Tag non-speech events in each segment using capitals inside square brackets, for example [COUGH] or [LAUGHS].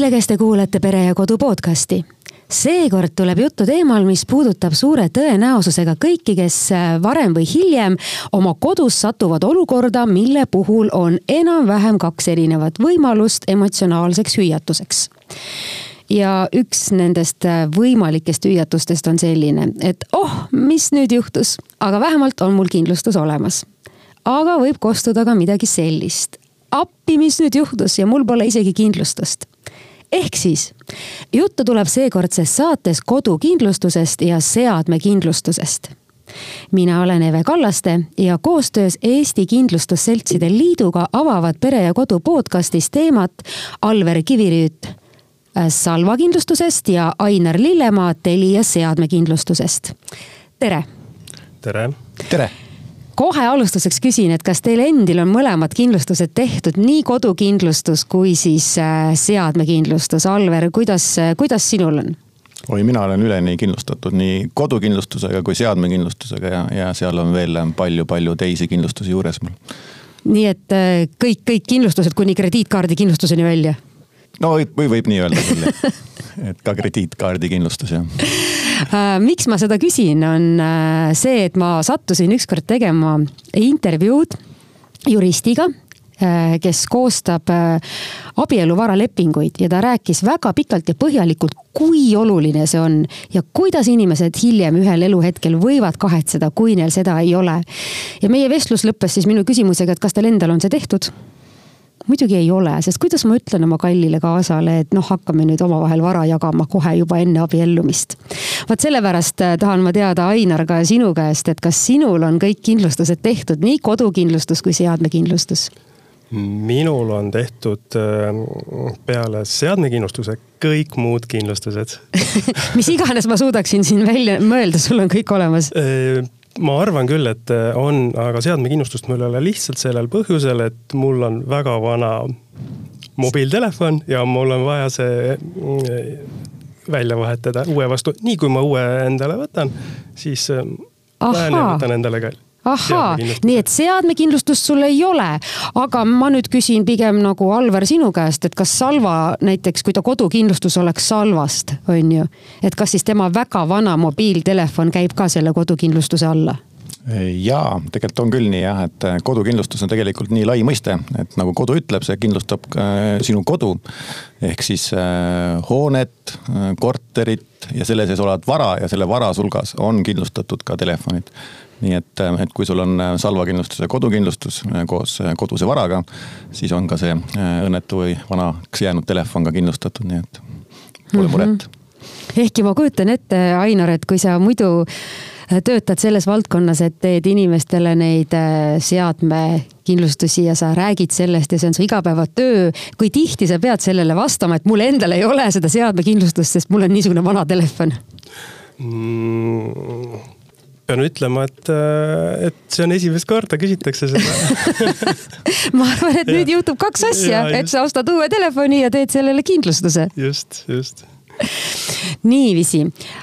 kõigile, kes te kuulate Pere ja Kodu podcasti. seekord tuleb juttu teemal, mis puudutab suure tõenäosusega kõiki, kes äh, varem või hiljem oma kodus satuvad olukorda, mille puhul on enam-vähem kaks erinevat võimalust emotsionaalseks hüüatuseks ja üks nendest äh, võimalikest hüüatustest on selline, et oh, mis nüüd juhtus, aga vähemalt on mul kindlustus olemas. aga võib kostuda ka midagi sellist. appi, mis nüüd juhtus ja mul pole isegi kindlustust ehk siis juttu tuleb seekordses saates kodukindlustusest ja seadmekindlustusest. mina olen Eve Kallaste ja koostöös Eesti Kindlustusseltside Liiduga avavad Pere ja Kodu podcastis teemat Alver Kivirüüt Salva kindlustusest ja Ainar Lillemaa Telia seadmekindlustusest. tere. tere. tere kohe alustuseks küsin, et kas teil endil on mõlemad kindlustused tehtud, nii kodukindlustus kui siis äh, seadmekindlustus. Alver, kuidas, kuidas sinul on? oi, mina olen üleni kindlustatud nii kodukindlustusega kui seadmekindlustusega ja, ja seal on veel palju-palju teisi kindlustusi juures mul. nii et äh, kõik, kõik kindlustused kuni krediitkaardi kindlustuseni välja? No võib, või võib nii öelda küll jah [LAUGHS] et ka krediitkaardi kindlustus jah Äh, miks ma seda küsin, on äh, see, et ma sattusin ükskord tegema intervjuud juristiga äh, kes koostab abieluvaralepinguid ja ta rääkis väga pikalt ja põhjalikult, kui oluline see on ja kuidas inimesed hiljem ühel eluhetkel võivad kahetseda, kui neil seda ei ole. ja meie vestlus lõppes siis minu küsimusega, et kas teil endal on see tehtud muidugi ei ole, sest kuidas ma ütlen oma kallile kaasale, et noh, hakkame nüüd omavahel vara jagama kohe juba enne abiellumist. vot sellepärast äh, tahan ma teada, Ainar, ka sinu käest, et kas sinul on kõik kindlustused tehtud, nii kodukindlustus kui seadmekindlustus? minul on tehtud äh, peale seadmekindlustuse kõik muud kindlustused [LAUGHS] mis iganes ma suudaksin siin välja mõelda, sul on kõik olemas äh, ma arvan küll, et äh, on, aga seadmekindlustust mul ei ole lihtsalt sellel põhjusel, et mul on väga vana mobiiltelefon ja mul on vaja see mm, välja vahetada uue vastu. nii kui ma uue endale võtan, siis äh, lähen ja võtan endale ka ahhaa, nii et seadmekindlustust sul ei ole, aga ma nüüd küsin pigem nagu Alvar sinu käest, et kas Salva näiteks, kui ta kodukindlustus oleks Salvast, on ju, et kas siis tema väga vana mobiiltelefon käib ka selle kodukindlustuse alla? jaa, tegelikult on küll nii jah, et kodukindlustus on tegelikult nii lai mõiste, et nagu kodu ütleb, see kindlustab sinu kodu. ehk siis äh, hoonet, korterit ja selle sees olevat vara ja selle vara hulgas on kindlustatud ka telefonid nii et, et kui sul on äh, salvakindlustus ja kodukindlustus äh, koos äh, koduse varaga, siis on ka see õnnetu või vanaks jäänud telefon ka kindlustatud, nii et pole mhm. muret mm. -hmm. ehkki ma kujutan ette, Ainar, et kui sa muidu töötad selles valdkonnas, et teed inimestele neid seadmekindlustusi ja sa räägid sellest ja see on su igapäevatöö. kui tihti sa pead sellele vastama, et mul endal ei ole seda seadmekindlustust, sest mul on niisugune vana telefon mm.? Pean ütlema, et, äh, et see on esimest korda küsitakse seda. [LAUGHS] Ma arvan, et nüüd juhtub kaks asja, et sa ostad uue telefoni ja teed sellele kindlustuse. just, just. [LAUGHS] Niiviisi,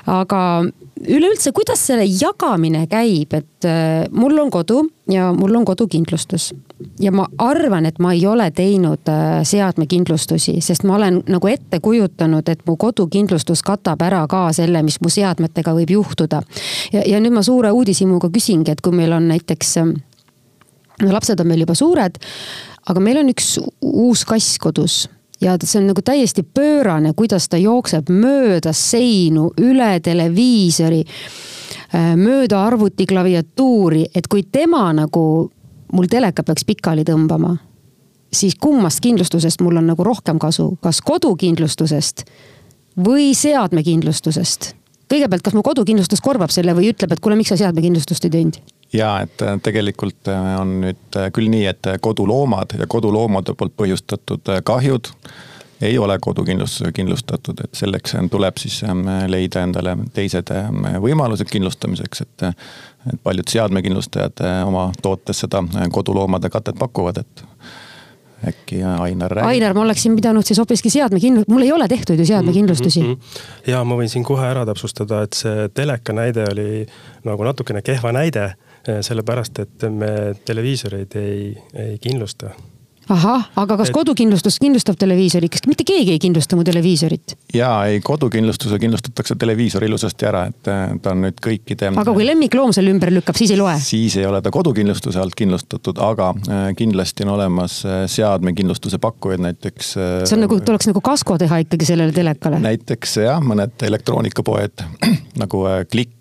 aga üleüldse, kuidas selle jagamine käib, et äh, mul on kodu ja mul on kodukindlustus. Ja ma arvan, et ma ei ole teinud äh, seadmekindlustusi, sest ma olen nagu ette kujutanud, et mu kodukindlustus katab ära ka selle, mis mu seadmetega võib juhtuda. ja, ja nüüd ma suure uudishimuga küsingi, et kui meil on näiteks äh, lapsed on meil juba suured, aga meil on üks uus kass kodus ja see on nagu täiesti pöörane, kuidas ta jookseb mööda seinu, üle televiisori, äh, mööda arvuti klaviatuuri, et kui tema nagu mul teleka peaks pikali tõmbama, siis kummast kindlustusest mul on nagu rohkem kasu, kas kodukindlustusest või seadmekindlustusest? kõigepealt, kas mu kodukindlustus korvab selle või ütleb, et kuule, miks sa seadmekindlustust ei teinud? ja et äh, tegelikult äh, on nüüd äh, küll nii, et koduloomad ja koduloomade poolt põhjustatud kahjud ei ole kodukindlustusega kindlustatud, et selleks tuleb siis ähm, leida endale teised ähm, võimalused kindlustamiseks, et. et paljud seadmekindlustajad oma tootes seda koduloomade katet pakuvad, et äkki Ainar räägib. Ainar, ma oleksin pidanud siis hoopiski seadmekindlust, mul ei ole tehtud ju seadmekindlustusi mm. -hmm. ja ma võin siin kohe ära täpsustada, et see teleka näide oli nagu natukene kehva näide, sellepärast et me televiisoreid ei, ei kindlusta ahah, aga kas et... kodukindlustus kindlustab televiisori, kas mitte keegi ei kindlusta mu televiisorit? jaa, ei kodukindlustuse kindlustatakse televiisor ilusasti ära, et äh, ta on nüüd kõikide. aga kui lemmikloom selle ümber lükkab, siis ei loe? siis ei ole ta kodukindlustuse alt kindlustatud, aga äh, kindlasti on olemas äh, seadmekindlustuse pakkujaid, näiteks. see on nagu, tuleks nagu kasko teha ikkagi sellele telekale? näiteks jah, mõned elektroonikapoed [CLEARS THROAT] nagu Klikk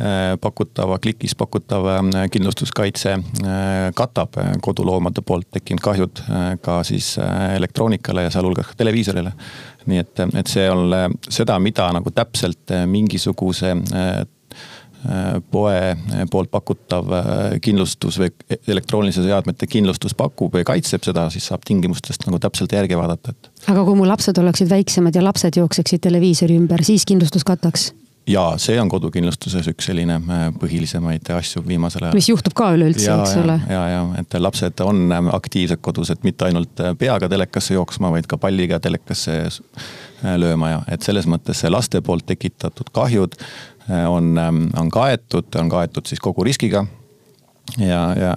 Äh, pakutava, klikis pakutav äh, kindlustuskaitse äh, katab koduloomade poolt tekkinud kahjud ka siis elektroonikale ja sealhulgas ka televiisorile. nii et, et see on seda, mida nagu täpselt mingisuguse poe poolt pakutav kindlustus või elektroonilise seadmete kindlustus pakub või kaitseb seda, siis saab tingimustest nagu täpselt järgi vaadata, et. aga kui mu lapsed oleksid väiksemad ja lapsed jookseksid televiisori ümber, siis kindlustus kataks? Ja see on kodukindlustuses üks selline äh, põhilisemaid asju viimasel ajal. mis juhtub ka üleüldse, eks ole. ja, ja et lapsed on äh, aktiivsed kodus, et mitte ainult äh, peaga telekasse jooksma, vaid ka palliga telekasse lööma ja et selles mõttes see laste poolt tekitatud kahjud on, ähm, on kaetud, on kaetud siis kogu riskiga. ja, ja,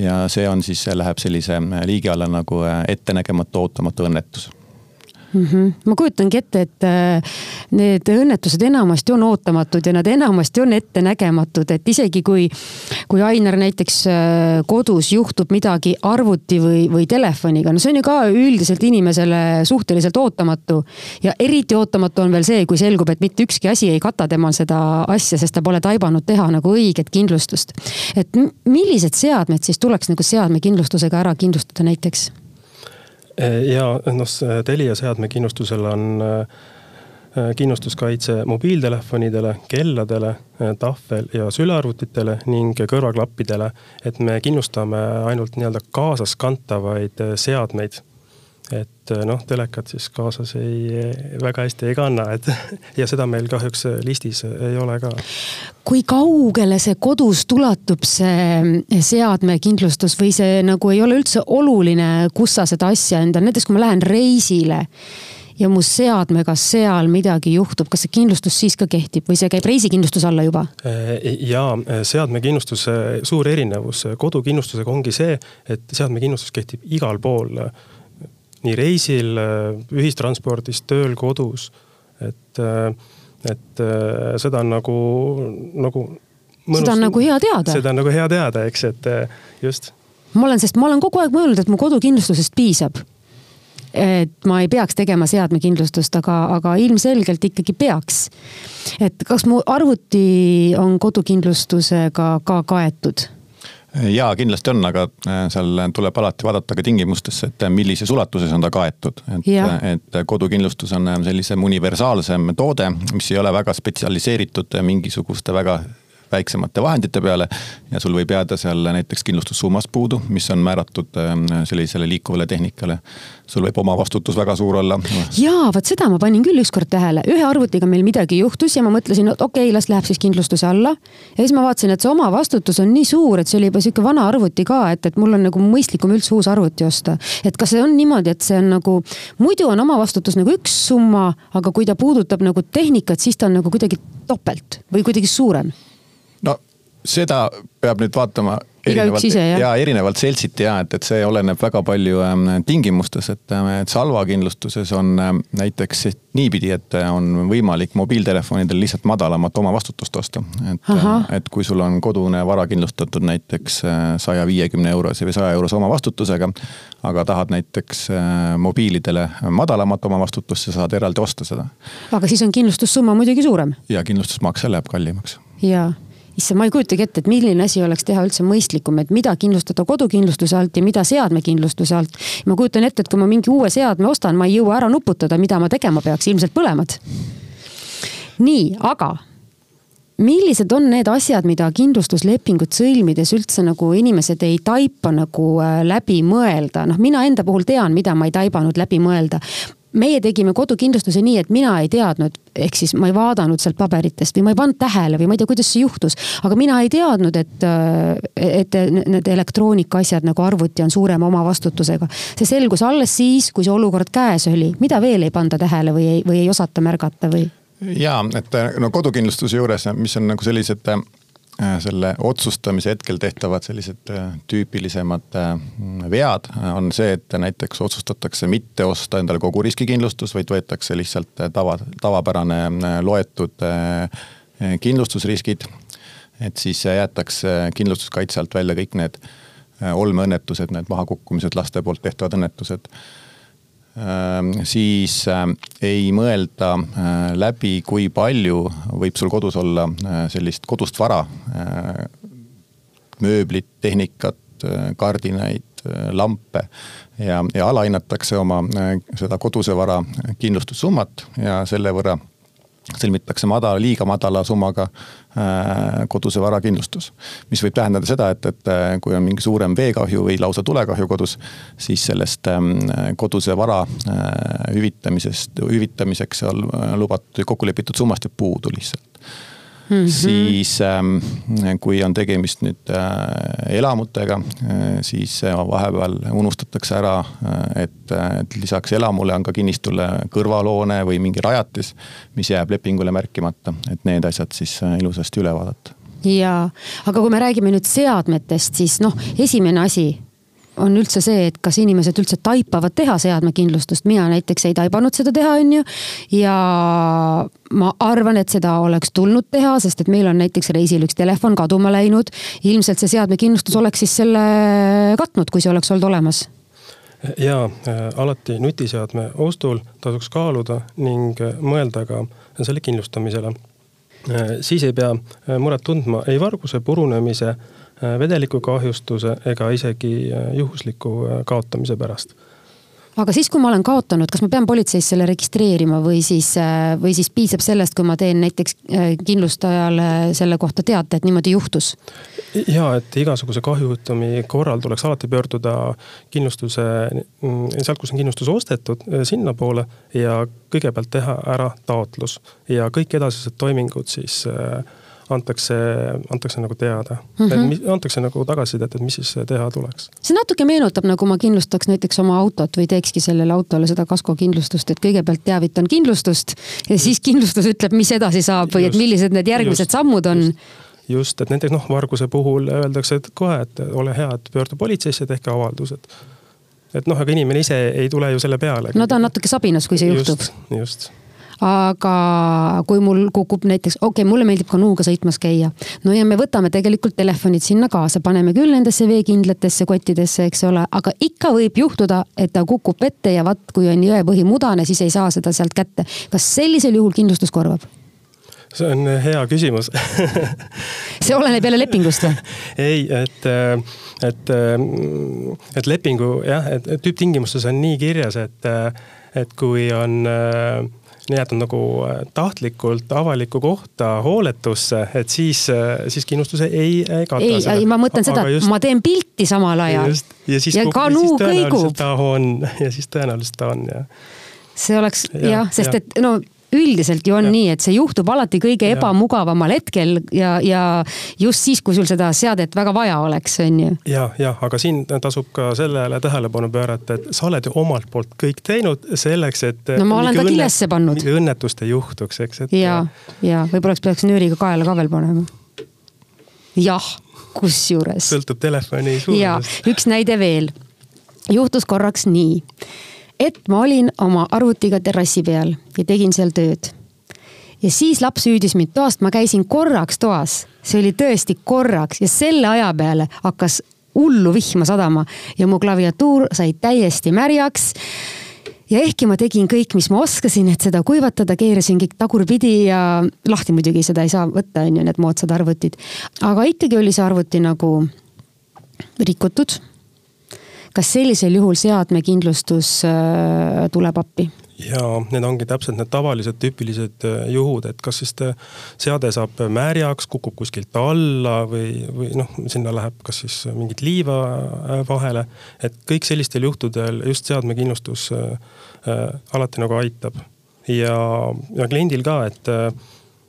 ja see on siis, läheb sellise liigi alla nagu ettenägematu, ootamatu õnnetus mm. -hmm. ma kujutangi ette, et äh, need õnnetused enamasti on ootamatud ja nad enamasti on ettenägematud, et isegi kui, kui Ainar näiteks äh, kodus juhtub midagi arvuti või, või telefoniga, no see on ju ka üldiselt inimesele suhteliselt ootamatu. ja eriti ootamatu on veel see, kui selgub, et mitte ükski asi ei kata temal seda asja, sest ta pole taibanud teha nagu õiget kindlustust. et millised seadmed siis tuleks nagu seadmekindlustusega ära kindlustada näiteks? Ja noh, Telia seadmekindlustusel on äh, kindlustuskaitse mobiiltelefonidele, kelladele, äh, tahvel- ja sülearvutitele ning kõrvaklappidele. et me kindlustame ainult nii-öelda kaasaskantavaid äh, seadmeid et noh, telekat siis kaasas ei, väga hästi ei kanna, et [LAUGHS] ja seda meil kahjuks listis ei ole ka. kui kaugele see kodust ulatub, see seadmekindlustus või see nagu ei ole üldse oluline, kus sa seda asja enda, näiteks kui ma lähen reisile ja mu seadmega seal midagi juhtub, kas see kindlustus siis ka kehtib või see käib reisikindlustuse alla juba? ja seadmekindlustuse suur erinevus kodukindlustusega ongi see, et seadmekindlustus kehtib igal pool nii reisil, ühistranspordis, tööl, kodus. et, et seda on nagu, nagu. seda on nagu hea teada. seda on nagu hea teada, eks, et just. ma olen, sest ma olen kogu aeg mõelnud, et mu kodukindlustusest piisab et ma ei peaks tegema seadmekindlustust, aga, aga ilmselgelt ikkagi peaks. et kas mu arvuti on kodukindlustusega ka kaetud? Jaa, kindlasti on, aga äh, seal tuleb alati vaadata ka tingimustesse, et millises ulatuses on ta kaetud. et, et kodukindlustus on sellisem universaalsem toode, mis ei ole väga spetsialiseeritud mingisuguste väga väiksemate vahendite peale. ja sul võib jääda seal näiteks kindlustussummast puudu, mis on määratud ähm, sellisele liikuvale tehnikale. sul võib omavastutus väga suur olla. jaa, vot seda ma panin küll ükskord tähele, ühe arvutiga meil midagi juhtus ja ma mõtlesin, et okei okay,, las läheb siis kindlustuse alla. ja siis ma vaatasin, et see omavastutus on nii suur, et see oli juba sihuke vana arvuti ka, et, et mul on nagu mõistlikum üldse uus arvuti osta. et kas see on niimoodi, et see on nagu, muidu on omavastutus nagu üks summa, aga kui ta puudutab nagu tehnikat, siis ta on nagu kuidagi topelt või kuidagi suurem seda peab nüüd vaatama erinevalt, ja erinevalt seltsiti ja et, et see oleneb väga palju ähm, tingimustes, et, ähm, et salvakindlustuses on ähm, näiteks niipidi, et äh, on võimalik mobiiltelefonidel lihtsalt madalamat omavastutust osta. et, äh, et kui sul on kodune vara kindlustatud näiteks äh, saja viiekümne eurose või saja eurose omavastutusega, aga tahad näiteks mobiilidele madalamat omavastutust, sa saad eraldi osta seda. aga siis on kindlustussumma muidugi suurem? ja kindlustusmakse läheb kallimaks. jaa issand, ma ei kujutagi ette, et milline asi oleks teha üldse mõistlikum, et mida kindlustada kodukindlustuse alt ja mida seadmekindlustuse alt. ma kujutan ette, et kui ma mingi uue seadme ostan, ma ei jõua ära nuputada, mida ma tegema peaks, ilmselt põlemad. nii, aga millised on need asjad, mida kindlustuslepingut sõlmides üldse nagu inimesed ei taipa nagu äh, läbi mõelda, noh, mina enda puhul tean, mida ma ei taibanud läbi mõelda meie tegime kodukindlustuse nii, et mina ei teadnud, ehk siis ma ei vaadanud sealt paberitest või ma ei pannud tähele või ma ei tea, kuidas see juhtus. aga mina ei teadnud, et, et need elektroonika asjad nagu arvuti on suurema omavastutusega. see selgus alles siis, kui see olukord käes oli, mida veel ei panda tähele või ei, või ei osata märgata või? ja, et no kodukindlustuse juures, mis on nagu sellised selle otsustamise hetkel tehtavad sellised tüüpilisemad vead on see, et näiteks otsustatakse mitte osta endale kogu riskikindlustus, vaid võetakse lihtsalt tava, tavapärane loetud kindlustusriskid. et siis jäetakse kindlustuskaitse alt välja kõik need olmeõnnetused, need mahakukkumised, laste poolt tehtavad õnnetused siis ehm, ei mõelda ehm, läbi, kui palju võib sul kodus olla sellist kodust vara. mööblit, tehnikat, kardinaid, lampe ja, ja alahinnatakse oma seda koduse vara kindlustussummat ja selle võrra sõlmitakse madala, liiga madala summaga äh, koduse varakindlustus. mis võib tähendada seda, et, et äh, kui on mingi suurem veekahju või lausa tulekahju kodus, siis sellest ähm, koduse vara äh, hüvitamisest, hüvitamiseks seal lubatud kokku lepitud summast jääb puudu lihtsalt Mm -hmm. siis ähm, kui on tegemist nüüd äh, elamutega äh,, siis äh, vahepeal unustatakse ära, et, et lisaks elamule on ka kinnistule kõrvalhoone või mingi rajatis, mis jääb lepingule märkimata, et need asjad siis ilusasti üle vaadata. Jaa, aga kui me räägime nüüd seadmetest, siis noh, esimene asi on üldse see, et kas inimesed üldse taipavad teha seadmekindlustust, mina näiteks ei taibanud seda teha, on ju. ja ma arvan, et seda oleks tulnud teha, sest et meil on näiteks reisil üks telefon kaduma läinud. ilmselt see seadmekindlustus oleks siis selle katnud, kui see oleks olnud olemas ja äh, alati nutiseadme ostul tasuks kaaluda ning äh, mõelda ka selle kindlustamisele. Äh, siis ei pea muret tundma ei varguse, purunemise Äh, vedeliku kahjustuse ega isegi äh, juhusliku äh, kaotamise pärast aga siis, kui ma olen kaotanud, kas ma pean politseis selle registreerima või siis, või siis piisab sellest, kui ma teen näiteks kindlustajale selle kohta teate, et niimoodi juhtus? ja, et igasuguse kahjujuhtumi korral tuleks alati pöörduda kindlustuse, mm, sealt, kus on kindlustus ostetud, sinnapoole ja kõigepealt teha ära taotlus ja kõik edasised toimingud siis äh, antakse, antakse nagu teada mm. -hmm. antakse nagu tagasisidet, et mis siis teha tuleks. see natuke meenutab, nagu ma kindlustaks näiteks oma autot või teekski sellele autole seda kaskokindlustust, et kõigepealt teavitan kindlustust ja siis kindlustus ütleb, mis edasi saab või just, et millised need järgmised just, sammud on just just, et näiteks noh, varguse puhul öeldakse, et kohe, et ole hea, et pöördu politseisse, tehke avaldus, et. et noh, aga inimene ise ei tule ju selle peale. no ta on natuke sabinas, kui see juhtub. just, just aga kui mul kukub näiteks, okei okay,, mulle meeldib kanuuga sõitmas käia. no ja me võtame tegelikult telefonid sinna kaasa, paneme küll nendesse veekindlatesse kottidesse, eks ole, aga ikka võib juhtuda, et ta kukub vette ja vaat, kui on jõepõhi mudane, siis ei saa seda sealt kätte. kas sellisel juhul kindlustus korvab? see on hea küsimus [LAUGHS] see oleneb jälle lepingust või? [LAUGHS] ei, et, et, et lepingu jah, et tüüptingimustes on nii kirjas, et, et kui on äh, jäetud nagu äh, tahtlikult avalikku kohta hooletusse, et siis, äh, siis kindlustuse ei, ei kata ei, ei, ma mõtlen seda, et just... ma teen pilti samal ajal. ja siis, ja kanuu kõigub. ta on [LAUGHS] ja siis tõenäoliselt ta on jah. see oleks jah ja,, sest ja. et no üldiselt ju on ja. nii, et see juhtub alati kõige ja. ebamugavamal hetkel ja, ja just siis, kui sul seda seadet väga vaja oleks, on ju. ja, jah, aga siin tasub ka sellele tähelepanu pöörata, et sa oled ju omalt poolt kõik teinud selleks, et. no ma olen ta kilesse pannud. õnnetust ei juhtuks, eks, et. ja, ja võib-olla peaks nööriga kaela ka veel panema. jah, kusjuures. sõltub telefoni suurusest. ja üks näide veel. juhtus korraks nii et ma olin oma arvutiga terrassi peal ja tegin seal tööd. ja siis laps hüüdis mind toast, ma käisin korraks toas, see oli tõesti korraks ja selle aja peale hakkas hullu vihma sadama ja mu klaviatuur sai täiesti märjaks ja ehkki ma tegin kõik, mis ma oskasin, et seda kuivatada, keerasin kõik tagurpidi ja lahti muidugi seda ei saa võtta, on ju, need moodsad arvutid. aga ikkagi oli see arvuti nagu rikutud kas sellisel juhul seadmekindlustus äh, tuleb appi? ja need ongi täpselt need tavalised tüüpilised äh, juhud, et kas siis seade saab märjaks, kukub kuskilt alla või, või noh, sinna läheb kas siis mingit liiva äh, vahele. et kõik sellistel juhtudel just seadmekindlustus alati nagu aitab. ja, ja kliendil ka, et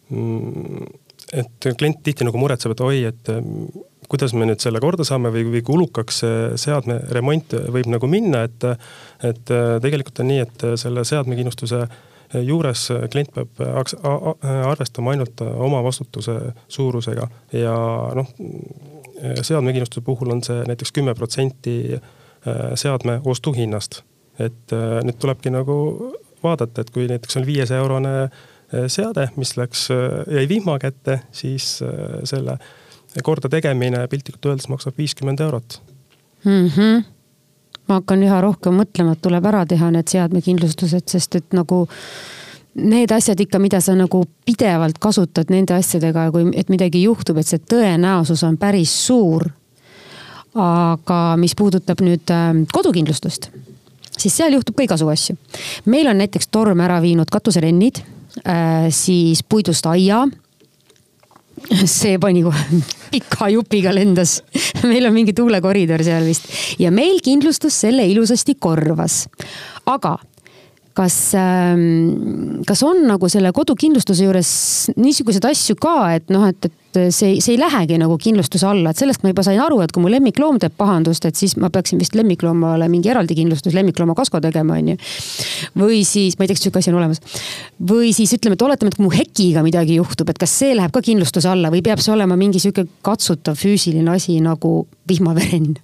mm, et klient tihti nagu muretseb, et oi, et kuidas me nüüd selle korda saame või, või kulukaks see seadme remont võib nagu minna, et. et äh, tegelikult on nii, et selle seadmekindlustuse juures klient peab arvestama ainult oma vastutuse suurusega ja noh, seadmekindlustuse puhul on see näiteks kümme protsenti seadme ostuhinnast. et nüüd tulebki nagu vaadata, et kui näiteks on viiesaja eurone seade, mis läks, jäi vihma kätte, siis selle korda tegemine piltlikult öeldes maksab viiskümmend eurot mm. -hmm. ma hakkan üha rohkem mõtlema, et tuleb ära teha need seadmekindlustused, sest et nagu need asjad ikka, mida sa nagu pidevalt kasutad nende asjadega, kui, et midagi juhtub, et see tõenäosus on päris suur. aga mis puudutab nüüd äh, kodukindlustust, siis seal juhtub ka igasugu asju. meil on näiteks torm ära viinud katuserennid, äh, siis puidust aia see pani kohe pika jupiga lendas. meil on mingi tuulekoridor seal vist ja meil kindlustus selle ilusasti korvas. aga kas, ähm, kas on nagu selle kodukindlustuse juures niisuguseid asju ka, et noh, et, et see, see ei lähegi nagu kindlustuse alla, et sellest ma juba sain aru, et kui mu lemmikloom teeb pahandust, et siis ma peaksin vist lemmikloomale mingi eraldi kindlustus, lemmiklooma kasko tegema, on ju. või siis, ma ei tea, kas sihuke asi on olemas. või siis ütleme, et oletame, et kui mu hekiga midagi juhtub, et kas see läheb ka kindlustuse alla või peab see olema mingi sihuke katsutav füüsiline asi nagu vihmaverenn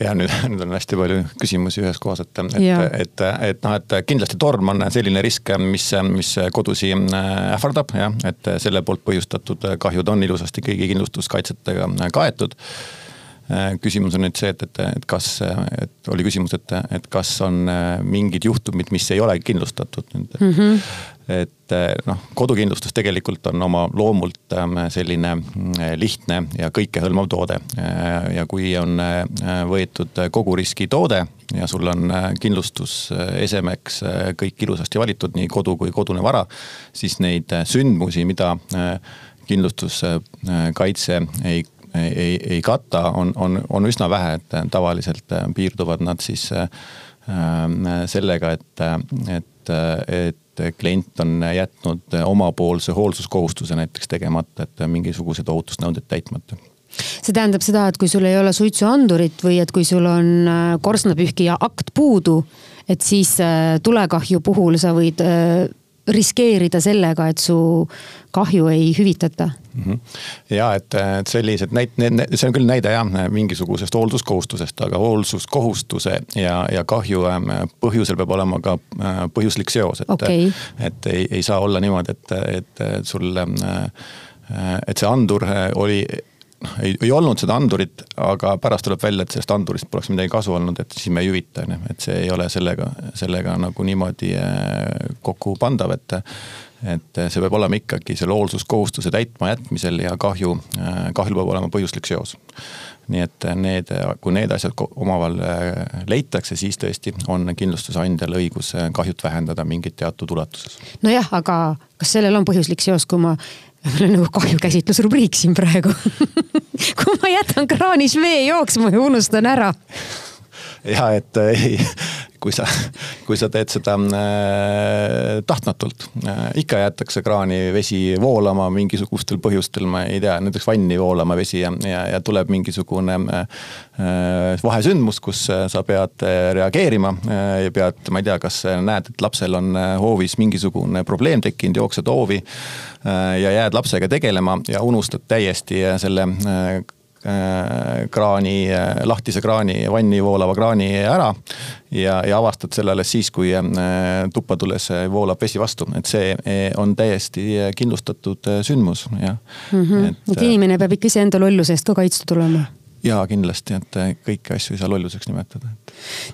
ja nüüd, [LAUGHS] nüüd on hästi palju küsimusi ühes kohas, et, et, et, et noh, et kindlasti torm on selline risk, mis, mis kodusi äh, ähvardab jah, et selle poolt põhjustatud kahjud on ilusasti kõigi kindlustuskaitsetega kaetud küsimus on nüüd see, et, et, et kas, et oli küsimus, et, et kas on äh, mingid juhtumid, mis ei ole kindlustatud nüüd mm. -hmm. et äh, noh, kodukindlustus tegelikult on oma loomult ähm, selline lihtne ja kõikehõlmav toode. ja kui on võetud kogu riski toode ja sul on kindlustusesemeks kõik ilusasti valitud, nii kodu kui kodune vara, siis neid sündmusi, mida kindlustuskaitse ei ei, ei kata, on, on, on üsna vähe, et tavaliselt äh, piirduvad nad siis äh, sellega, et, et, et klient on jätnud omapoolse hoolsuskohustuse näiteks tegemata, et mingisugused ohutusnõuded täitmata. See tähendab seda, et kui sul ei ole suitsuandurit või et kui sul on korstnapühkija akt puudu, et siis tulekahju puhul sa võid riskeerida sellega, et su kahju ei hüvitata mm. -hmm. ja et, et sellised näit-, see on küll näide jah, mingisugusest hoolsuskohustusest, aga hoolsuskohustuse ja, ja kahju ähm, põhjusel peab olema ka äh, põhjuslik seos, et okay., et ei, ei saa olla niimoodi, et, et sul, äh, et see andur äh, oli ei, ei olnud seda andurit, aga pärast tuleb välja, et sellest andurist poleks midagi kasu olnud, et siis me ei hüvita, on ju. et see ei ole sellega, sellega nagu niimoodi kokku pandav, et et see peab olema ikkagi selle hoolsuskohustuse täitma jätmisel ja kahju, kahjul peab olema põhjuslik seos. nii et need, kui need asjad omavahel äh, leitakse, siis tõesti on kindlustusandjal õigus äh, kahjut vähendada mingit teatud ulatuses. nojah, aga kas sellel on põhjuslik seos, kui ma mul on nagu kahjukäsitlusrubriik siin praegu. [LAUGHS] Kui ma jätan kraanis vee jooksma ja unustan ära ja et äh, ei, [LAUGHS] kui sa, kui sa teed seda äh, tahtmatult äh,. ikka jäetakse kraani vesi voolama mingisugustel põhjustel, ma ei tea, näiteks vanni voolama vesi ja, ja, ja tuleb mingisugune vahesündmus, kus sa pead reageerima ja pead, ma ei tea, kas näed, et lapsel on hoovis mingisugune probleem tekkinud, jooksed hoovi ja jääd lapsega tegelema ja unustad täiesti selle kraani, äh, lahtise kraani, vanni voolava kraani ära. ja, ja avastad selle alles siis, kui äh, tuppa tulles voolab vesi vastu, et see on täiesti kindlustatud sündmus, jah mm. -hmm. et, et inimene peab ikka iseenda lolluse eest ka kaitstud olema jaa, kindlasti, et kõiki asju ei saa lolluseks nimetada.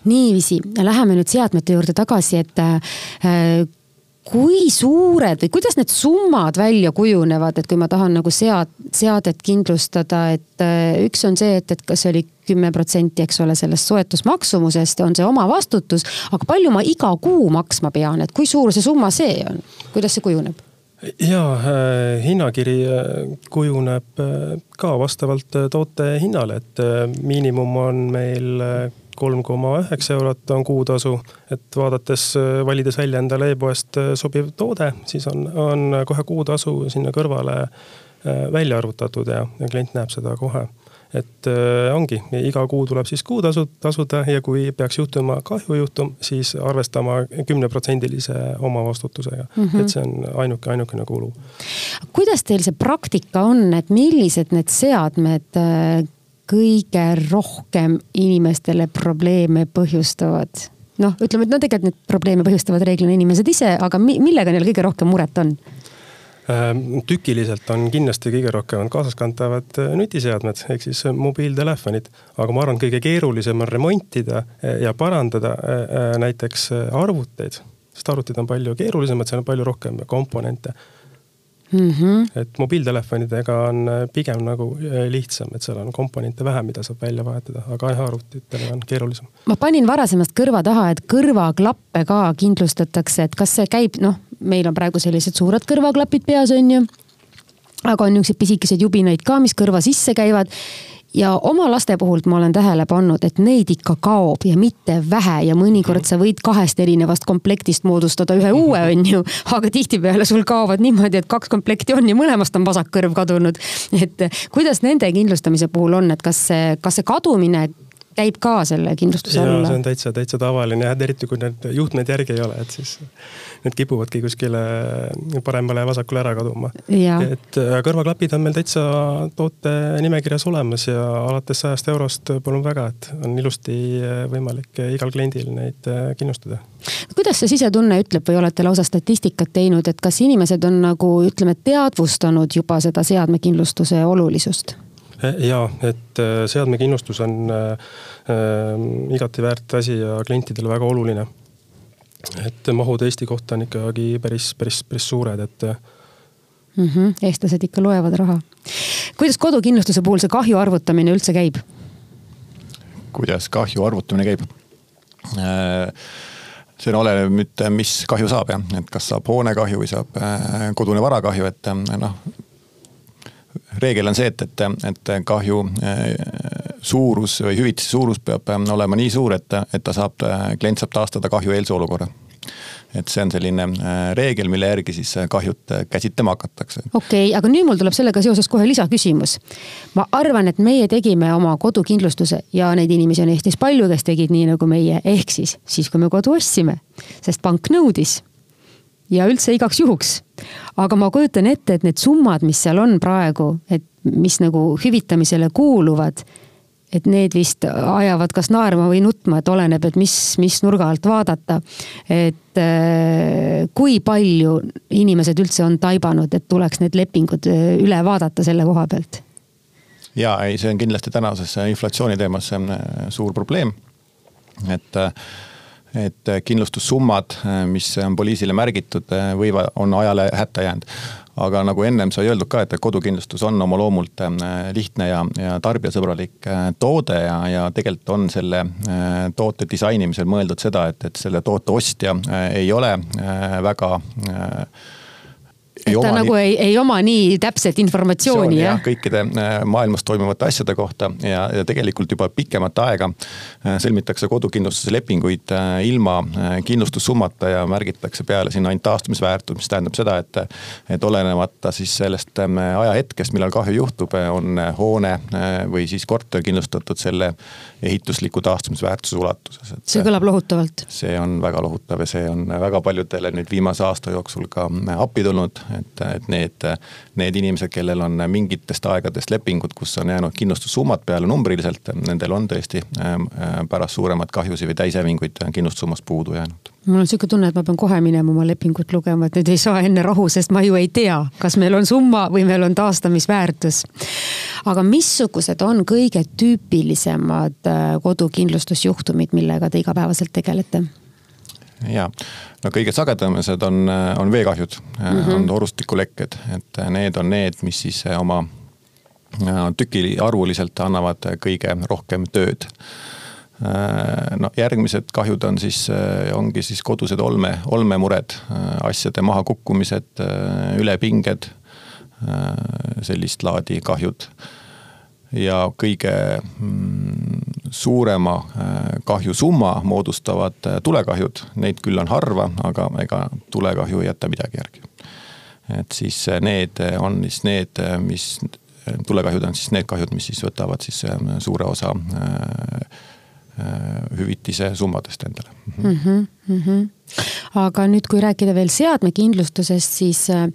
niiviisi, läheme nüüd seadmete juurde tagasi, et kui suured või kuidas need summad välja kujunevad, et kui ma tahan nagu sead, seadet kindlustada, et äh, üks on see, et, et kas see oli kümme protsenti, eks ole, sellest soetusmaksumusest on see oma vastutus. aga palju ma iga kuu maksma pean, et kui suur see summa see on, kuidas see kujuneb? ja äh, hinnakiri äh, kujuneb äh, ka vastavalt äh, toote hinnale, et äh, miinimum on meil kolm koma üheksa eurot on kuutasu. et vaadates, valides välja endale e-poest sobiv toode, siis on, on kohe kuutasu sinna kõrvale välja arvutatud ja, ja klient näeb seda kohe et äh, ongi, iga kuu tuleb siis kuutasu tasuda ja kui peaks juhtuma kahjujuhtum, siis arvestama kümneprotsendilise omavastutusega mm. -hmm. et see on ainuke, ainukene kulu. kuidas teil see praktika on, et millised need seadmed äh, kõige rohkem inimestele probleeme põhjustavad? noh, ütleme, et no tegelikult neid probleeme põhjustavad reeglina inimesed ise, aga millega neil kõige rohkem muret on? Ehm, tükiliselt on kindlasti kõige rohkem kaasaskantavad äh, nutiseadmed ehk siis äh, mobiiltelefonid, aga ma arvan, kõige keerulisem on remontida äh, ja parandada näiteks arvuteid, sest arvutid on palju keerulisemad, seal on palju rohkem komponente mm. -hmm. et mobiiltelefonidega on pigem nagu lihtsam, et seal on komponente vähem, mida saab välja vahetada, aga jah, arvutitega on keerulisem. ma panin varasemast kõrva taha, et kõrvaklappe ka kindlustatakse, et kas see käib, noh meil on praegu sellised suured kõrvaklapid peas, on ju. aga on niisuguseid pisikesed jubinaid ka, mis kõrva sisse käivad ja oma laste puhult ma olen tähele pannud, et neid ikka kaob ja mitte vähe ja mõnikord sa võid kahest erinevast komplektist moodustada ühe uue, on ju. aga tihtipeale sul kaovad niimoodi, et kaks komplekti on ja mõlemast on vasak kõrv kadunud. et kuidas nende kindlustamise puhul on, et kas see, kas see kadumine käib ka selle kindlustuse alla? see on täitsa, täitsa tavaline jah, eriti kui need juhtmed järgi ei ole, et siis need kipuvadki kuskile paremale ja vasakule ära kaduma. et äh, kõrvaklapid on meil täitsa toote nimekirjas olemas ja alates sajast eurost palun väga, et on ilusti äh, võimalik igal kliendil neid äh, kindlustada. kuidas see sisetunne ütleb või olete lausa statistikat teinud, et kas inimesed on nagu ütleme, teadvustanud juba seda seadmekindlustuse olulisust? Ja, et seadmekindlustus on äh, igati väärt asi ja klientidele väga oluline et mahud Eesti kohta on ikkagi päris, päris, päris suured, et mm. -hmm. eestlased ikka loevad raha. kuidas kodukindlustuse puhul see kahju arvutamine üldse käib? kuidas kahju arvutamine käib? See oleneb nüüd, mis kahju saab jah, et kas saab hoonekahju või saab kodune varakahju, et noh. Reegel on see, et, et, et kahju suurus või hüvitise suurus peab olema nii suur, et, et ta saab, klient saab taastada kahjueelse olukorra et see on selline äh, reegel, mille järgi siis kahjut äh, käsitlema hakatakse. okei okay,, aga nüüd mul tuleb sellega seoses kohe lisaküsimus. ma arvan, et meie tegime oma kodukindlustuse ja neid inimesi on Eestis palju, kes tegid nii nagu meie, ehk siis siis, kui me kodu ostsime, sest pank nõudis ja üldse igaks juhuks. aga ma kujutan ette, et need summad, mis seal on praegu, et mis nagu hüvitamisele kuuluvad et need vist ajavad kas naerma või nutma, et oleneb, et mis, mis nurga alt vaadata. et äh, kui palju inimesed üldse on taibanud, et tuleks need lepingud äh, üle vaadata selle koha pealt? ja ei, see on kindlasti tänases inflatsiooni teemas suur probleem. et et kindlustussummad, mis on poliisile märgitud, võivad, on ajale hätta jäänud. Aga nagu ennem sai öeldud ka, et kodukindlustus on oma loomult äh, lihtne ja, ja tarbijasõbralik äh, toode ja, ja tegelikult on selle äh, toote disainimisel mõeldud seda, et, et selle toote ostja ei ole väga et ta nagu ei, ei oma nii täpset informatsiooni jah ja,? kõikide äh, maailmas toimuvate asjade kohta ja, ja tegelikult juba pikemat aega äh, sõlmitakse kodukindlustuse lepinguid äh, ilma kindlustussummata ja märgitakse peale sinna ainult taastumisväärtus, mis tähendab seda, et. et olenemata siis sellest ajahetkest, millal kahju juhtub, on hoone või siis korter kindlustatud selle ehitusliku taastumisväärtuse ulatuses. see kõlab lohutavalt. see on väga lohutav ja see on väga paljudele nüüd viimase aasta jooksul ka appi tulnud, et, et need, need inimesed, kellel on mingitest aegadest lepingud, kus on jäänud kindlustussummad peale numbriliselt, nendel on tõesti ähm, äh, pärast suuremaid kahjusid või täishävinguid kindlustussummast puudu jäänud mul on sihuke tunne, et ma pean kohe minema oma lepingut lugema, et nüüd ei saa enne rahu, sest ma ju ei tea, kas meil on summa või meil on taastamisväärtus. aga missugused on kõige tüüpilisemad äh, kodukindlustusjuhtumid, millega te igapäevaselt tegelete? Ja, no kõige sagedamad on, äh, on veekahjud mm, -hmm. on torustikulekked, et need on need, mis siis oma tükiarvuliselt annavad kõige rohkem tööd Äh, no järgmised kahjud on siis, äh, ongi siis kodused olme, olmemured, äh, asjade mahakukkumised, ülepinged, sellist laadi kahjud. Ja kõige mm, suurema kahjusumma moodustavad tulekahjud, neid küll on harva, aga ega tulekahju ei jäta midagi järgi. et siis need on siis need, mis, tulekahjud on siis need kahjud, mis siis võtavad siis suure osa hüvitise summadest endale mm. -hmm, mm -hmm. aga nüüd, kui rääkida veel seadmekindlustusest, siis äh,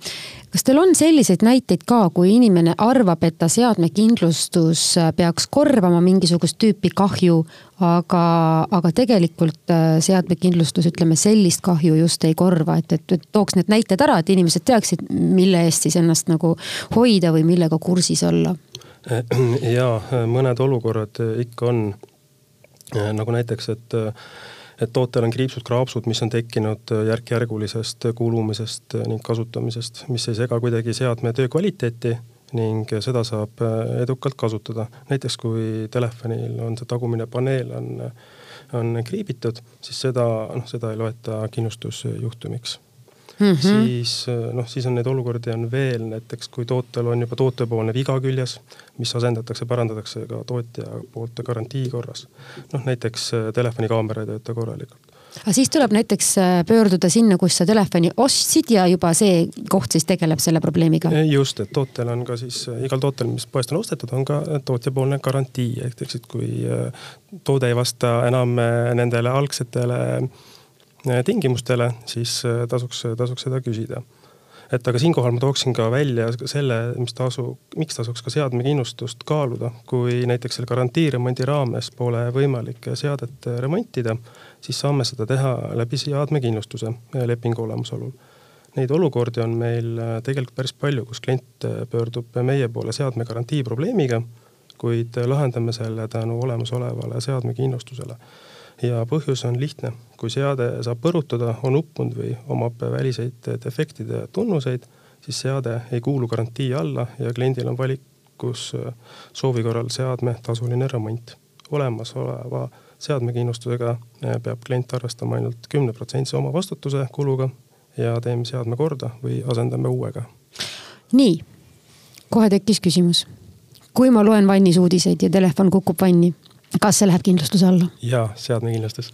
kas teil on selliseid näiteid ka, kui inimene arvab, et ta seadmekindlustus äh, peaks korvama mingisugust tüüpi kahju, aga, aga tegelikult äh, seadmekindlustus, ütleme sellist kahju just ei korva, et, et, et tooks need näited ära, et inimesed teaksid, mille eest siis ennast nagu hoida või millega kursis olla? ja mõned olukorrad ikka on Äh, nagu näiteks, et et tootel on kriipsud-kraapsud, mis on tekkinud järk-järgulisest kulumisest ning kasutamisest, mis ei sega kuidagi seadme töö kvaliteeti ning seda saab edukalt kasutada. näiteks kui telefonil on see tagumine paneel on, on kriibitud, siis seda, noh, seda ei loeta kindlustusjuhtumiks mm, -hmm. siis noh, siis on neid olukordi on veel, näiteks kui tootel on juba tootepoolne viga küljes, mis asendatakse, parandatakse ka tootja poolt garantii korras. noh, näiteks äh, telefonikaamera ei tööta korralikult aga siis tuleb näiteks äh, pöörduda sinna, kus sa telefoni ostsid ja juba see koht siis tegeleb selle probleemiga? just, et tootel on ka siis, äh, igal tootel, mis poest on ostetud, on ka tootjapoolne garantii, ehk siis kui toode ei vasta enam nendele algsetele tingimustele, siis tasuks, tasuks seda küsida. Et aga siinkohal ma tooksin ka välja selle, mis tasu, miks tasuks ka seadmekindlustust kaaluda, kui näiteks selle garantiiremondi raames pole võimalik seadet remontida, siis saame seda teha läbi seadmekindlustuse lepingu olemasolul. Neid olukordi on meil tegelikult päris palju, kus klient pöördub meie poole seadme garantii probleemiga, kuid lahendame selle tänu olemasolevale seadmekindlustusele ja põhjus on lihtne, kui seade saab põrutada, on uppunud või omab väliseid defektide tunnuseid, siis seade ei kuulu garantii alla ja kliendil on valikus soovi korral seadme tasuline remont. olemasoleva seadmekindlustusega eh, peab klient arvestama ainult kümneprotsendise omavastutuse kuluga ja teeme seadme korda või asendame uuega. nii, kohe tekkis küsimus. kui ma loen vannis uudiseid ja telefon kukub vanni kas see läheb kindlustuse alla? jaa, seadmekindlustus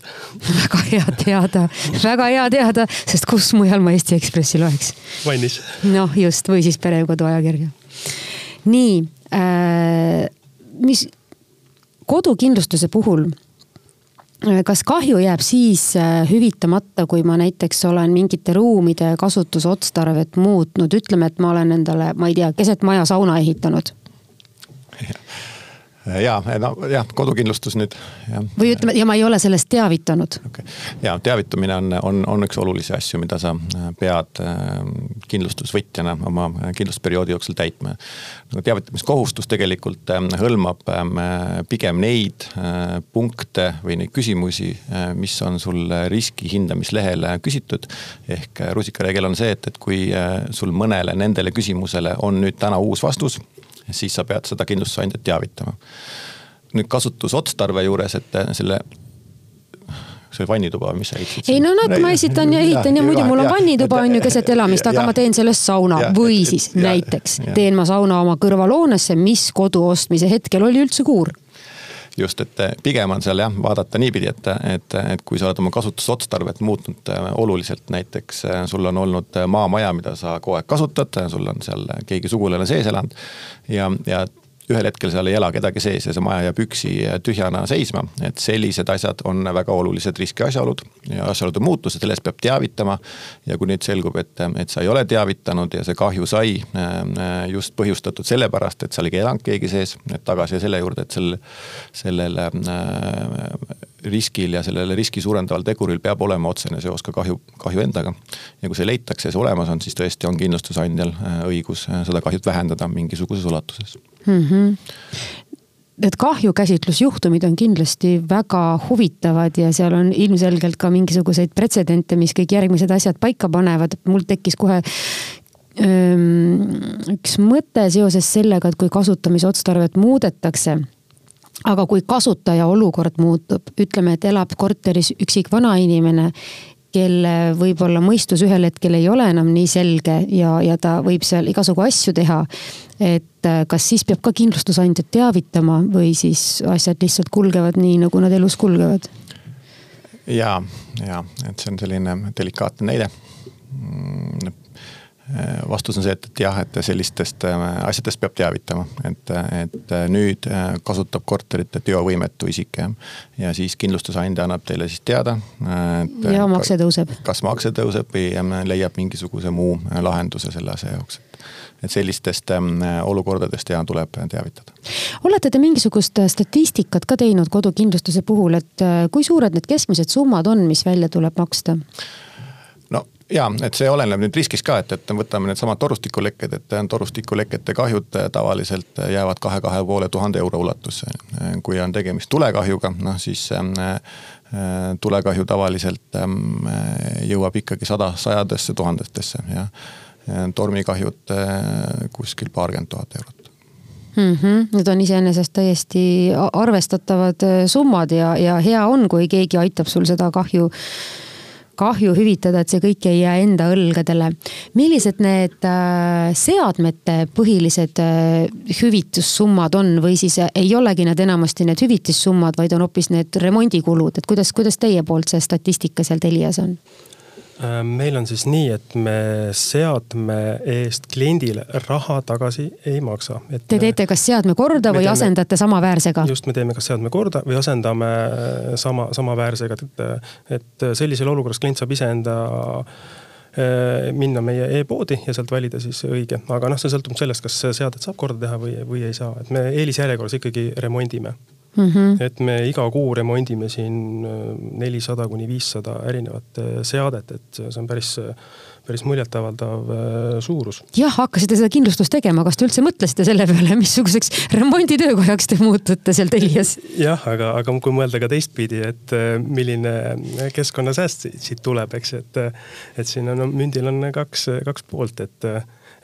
väga hea teada, väga hea teada, sest kus mujal ma Eesti Ekspressi loeks? vannis. noh, just, või siis perekodu ajakirja. nii äh,, mis kodukindlustuse puhul äh, kas kahju jääb siis äh, hüvitamata, kui ma näiteks olen mingite ruumide kasutusotstarvet muutnud, ütleme, et ma olen endale, ma ei tea, keset maja sauna ehitanud [LAUGHS] ja, no jah, kodukindlustus nüüd. või ütleme, ja ma ei ole sellest teavitanud okay.. ja teavitamine on, on, on üks olulisi asju, mida sa äh, pead äh, kindlustusvõtjana oma kindlustusperioodi jooksul täitma. teavitamiskohustus tegelikult hõlmab pigem neid punkte või neid küsimusi, mis on sul riski hindamislehel küsitud. ehk rusikareegel on see, et, et kui sul mõnele nendele küsimusele on nüüd täna uus vastus siis sa pead seda kindlustusandjat teavitama. nüüd kasutusotstarve juures, et selle see vannituba, mis sa ehitasid? ei no nagu ma esitan ja ehitan ja, ja muidu mul on vannituba on ju keset elamist, aga ja, ma teen sellest sauna ja, või siis ja, näiteks ja. teen ma sauna oma kõrvalhoonesse, mis kodu ostmise hetkel oli üldse kuur just, et eh, pigem on seal jah, vaadata niipidi, et, et, et kui sa oled oma kasutusotstarvet muutnud eh, oluliselt, näiteks eh, sul on olnud maamaja, mida sa kogu aeg kasutad, sul on seal keegi sugulane sees elanud. ja, ja ühel hetkel seal ei ela kedagi sees ja see maja jääb üksi tühjana seisma. et sellised asjad on väga olulised riskiasjaolud ja asjaolude muutused, sellest peab teavitama. ja kui nüüd selgub, et, et sa ei ole teavitanud ja see kahju sai äh, just põhjustatud sellepärast, et seal ei elanud keegi sees, et tagasi selle juurde, et sel, sellel äh, riskil ja sellele riski suurendaval teguril peab olema otsene seos ka kahju, kahju endaga. ja kui see leitakse ja see olemas on, siis tõesti on kindlustusandjal äh, õigus seda kahjut vähendada mingisuguses ulatuses mm. -hmm need kahjukäsitlusjuhtumid on kindlasti väga huvitavad ja seal on ilmselgelt ka mingisuguseid pretsedente, mis kõik järgmised asjad paika panevad. mul tekkis kohe öö, üks mõte seoses sellega, et kui kasutamisotstarvet muudetakse aga kui kasutaja olukord muutub, ütleme, et elab korteris üksik vanainimene kelle võib-olla mõistus ühel hetkel ei ole enam nii selge ja, ja ta võib seal igasugu asju teha. et äh, kas siis peab ka kindlustusandjat teavitama või siis asjad lihtsalt kulgevad nii, nagu nad elus kulgevad? ja, ja et see on selline delikaatne näide mm, vastus on see, et, et jah, et sellistest äh, asjadest peab teavitama, et, et nüüd äh, kasutab korterit teovõimetu isik jah. ja siis kindlustusandja annab teile siis teada. ja makse tõuseb. kas makse tõuseb või leiab mingisuguse muu lahenduse selle asja jaoks et sellistest ähm, olukordadest ja tuleb teavitada. olete te mingisugust statistikat ka teinud kodukindlustuse puhul, et äh, kui suured need keskmised summad on, mis välja tuleb maksta? Ja, et see oleneb nüüd riskist ka, et, et võtame needsamad torustikulekked, et torustikulekete kahjud tavaliselt jäävad kahe, kahe poole tuhande euro ulatusse. kui on tegemist tulekahjuga, noh siis tulekahju tavaliselt jõuab ikkagi sada, sajadesse tuhandetesse ja tormikahjud kuskil paarkümmend tuhat eurot mm. -hmm. Need on iseenesest täiesti arvestatavad summad ja, ja hea on, kui keegi aitab sul seda kahju kahju hüvitada, et see kõik ei jää enda õlgadele. millised need äh, seadmete põhilised äh, hüvitussummad on või siis äh, ei olegi need enamasti need hüvitissummad, vaid on hoopis need remondikulud, et kuidas, kuidas teie poolt see statistika seal Telias on? Äh, meil on siis nii, et me seadme eest kliendile raha tagasi ei maksa. Te teete kas seadme korda või teeme, asendate samaväärsega? just, me teeme kas seadme korda või asendame äh, sama, samaväärsega, et, et sellisel olukorras klient saab iseenda äh, minna meie e-poodi ja sealt valida siis õige, aga noh, see sõltub sellest, kas seadet saab korda teha või, või ei saa, et me eelisjärjekorras ikkagi remondime Mm -hmm. et me iga kuu remondime siin äh, nelisada kuni viissada erinevat äh, seadet, et see on päris, päris muljetavaldav äh, suurus. jah, hakkasite seda kindlustust tegema, kas te üldse mõtlesite selle peale, [LAUGHS] missuguseks remonditöökojaks te muutute seal Telias? jah, aga, aga kui mõelda ka teistpidi, et milline keskkonnasääst siit tuleb, eks, et, et siin on, mündil on kaks, kaks poolt, et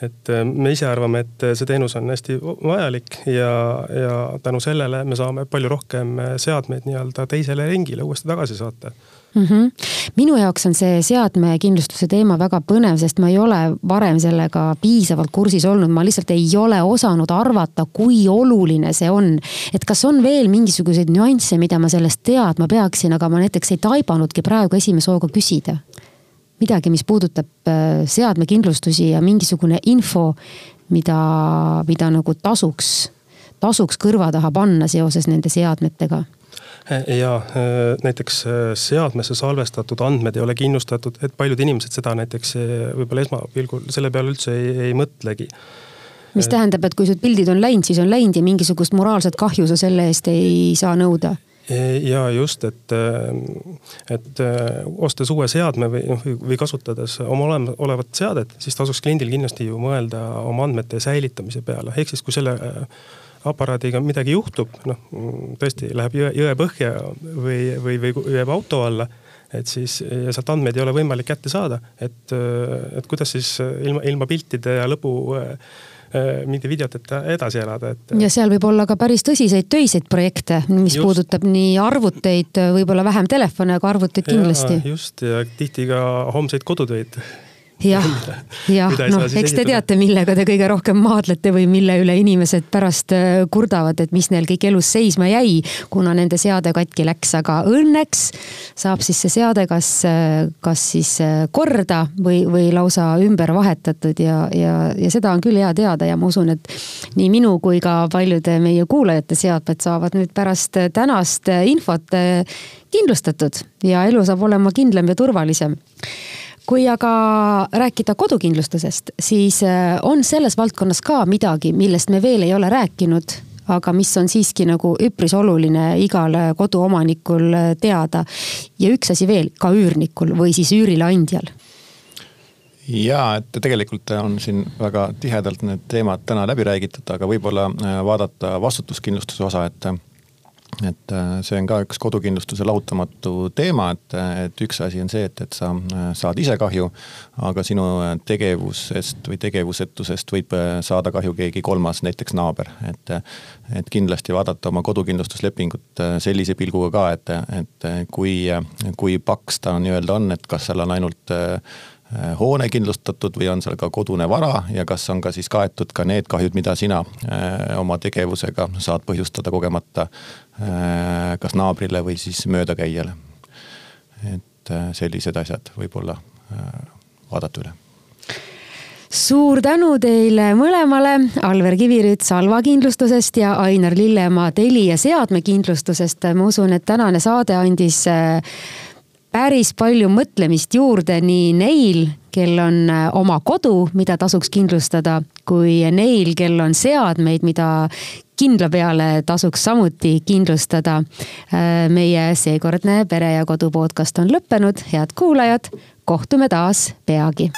et äh, me ise arvame, et äh, see teenus on hästi vajalik ja, ja tänu sellele me saame palju rohkem äh, seadmeid nii-öelda teisele ringile uuesti tagasi saata mm. -hmm. minu jaoks on see seadmekindlustuse teema väga põnev, sest ma ei ole varem sellega piisavalt kursis olnud, ma lihtsalt ei ole osanud arvata, kui oluline see on. et kas on veel mingisuguseid nüansse, mida ma sellest teadma peaksin, aga ma näiteks ei taibanudki praegu esimese hooga küsida midagi, mis puudutab äh, seadmekindlustusi ja mingisugune info, mida, mida nagu tasuks, tasuks kõrva taha panna seoses nende seadmetega. Ja äh, näiteks äh, seadmesse salvestatud andmed ei ole kindlustatud, et paljud inimesed seda näiteks võib-olla esmapilgul selle peale üldse ei, ei mõtlegi. Mis tähendab, et kui sul pildid on läinud, siis on läinud ja mingisugust moraalset kahju sa selle eest ei saa nõuda ja just, et, et ostes uue seadme või, noh, või kasutades oma olemasolevat seadet, siis tasuks kliendil kindlasti ju mõelda oma andmete säilitamise peale, ehk siis kui selle äh, aparaadiga midagi juhtub, noh tõesti läheb jõe, jõe põhja või, või, või jääb auto alla et siis ja sealt andmeid ei ole võimalik kätte saada, et, et kuidas siis ilma, ilma piltide ja lõbu äh, Äh, mingi videoteta edasi elada, et. ja seal võib olla ka päris tõsiseid töiseid projekte, mis just. puudutab nii arvuteid, võib-olla vähem telefone, aga arvuteid kindlasti. just ja tihti ka homseid kodutöid jah, jah, noh, eks te teate, millega te kõige rohkem maadlete või mille üle inimesed pärast äh, kurdavad, et mis neil kõik elus seisma jäi, kuna nende seade katki läks, aga õnneks saab siis see seade kas, äh, kas siis äh, korda või, või lausa ümber vahetatud ja, ja, ja seda on küll hea teada ja ma usun, et nii minu kui ka paljude meie kuulajate seadmed saavad nüüd pärast tänast infot kindlustatud ja elu saab olema kindlam ja turvalisem kui aga rääkida kodukindlustusest, siis äh, on selles valdkonnas ka midagi, millest me veel ei ole rääkinud, aga mis on siiski nagu üpris oluline igale koduomanikul äh, teada. ja üks asi veel, ka üürnikul või siis üürileandjal ja et tegelikult on siin väga tihedalt need teemad täna läbi räägitud, aga võib-olla äh, vaadata vastutuskindlustuse osa, et et äh, see on ka üks kodukindlustuse lahutamatu teema, et, et üks asi on see, et, et sa äh, saad ise kahju, aga sinu äh, tegevusest või tegevusetusest võib saada kahju keegi kolmas, näiteks naaber, et. et kindlasti vaadata oma kodukindlustuslepingut sellise pilguga ka, et, et kui, kui paks ta nii-öelda on, et kas seal on ainult Äh, hoone kindlustatud või on seal ka kodune vara ja kas on ka siis kaetud ka need kahjud, mida sina äh, oma tegevusega saad põhjustada kogemata äh, kas naabrile või siis möödakäijale. et sellised asjad võib-olla vaadata üle suur tänu teile mõlemale, Alver Kivirüt Salva kindlustusest ja Ainar Lillemaa Telia seadmekindlustusest. ma usun, et tänane saade andis päris palju mõtlemist juurde nii neil, kel on äh, oma kodu, mida tasuks kindlustada, kui neil, kel on seadmeid, mida kindla peale tasuks samuti kindlustada. Äh, meie seekordne Pere ja Kodu podcast on lõppenud, head kuulajad, kohtume taas peagi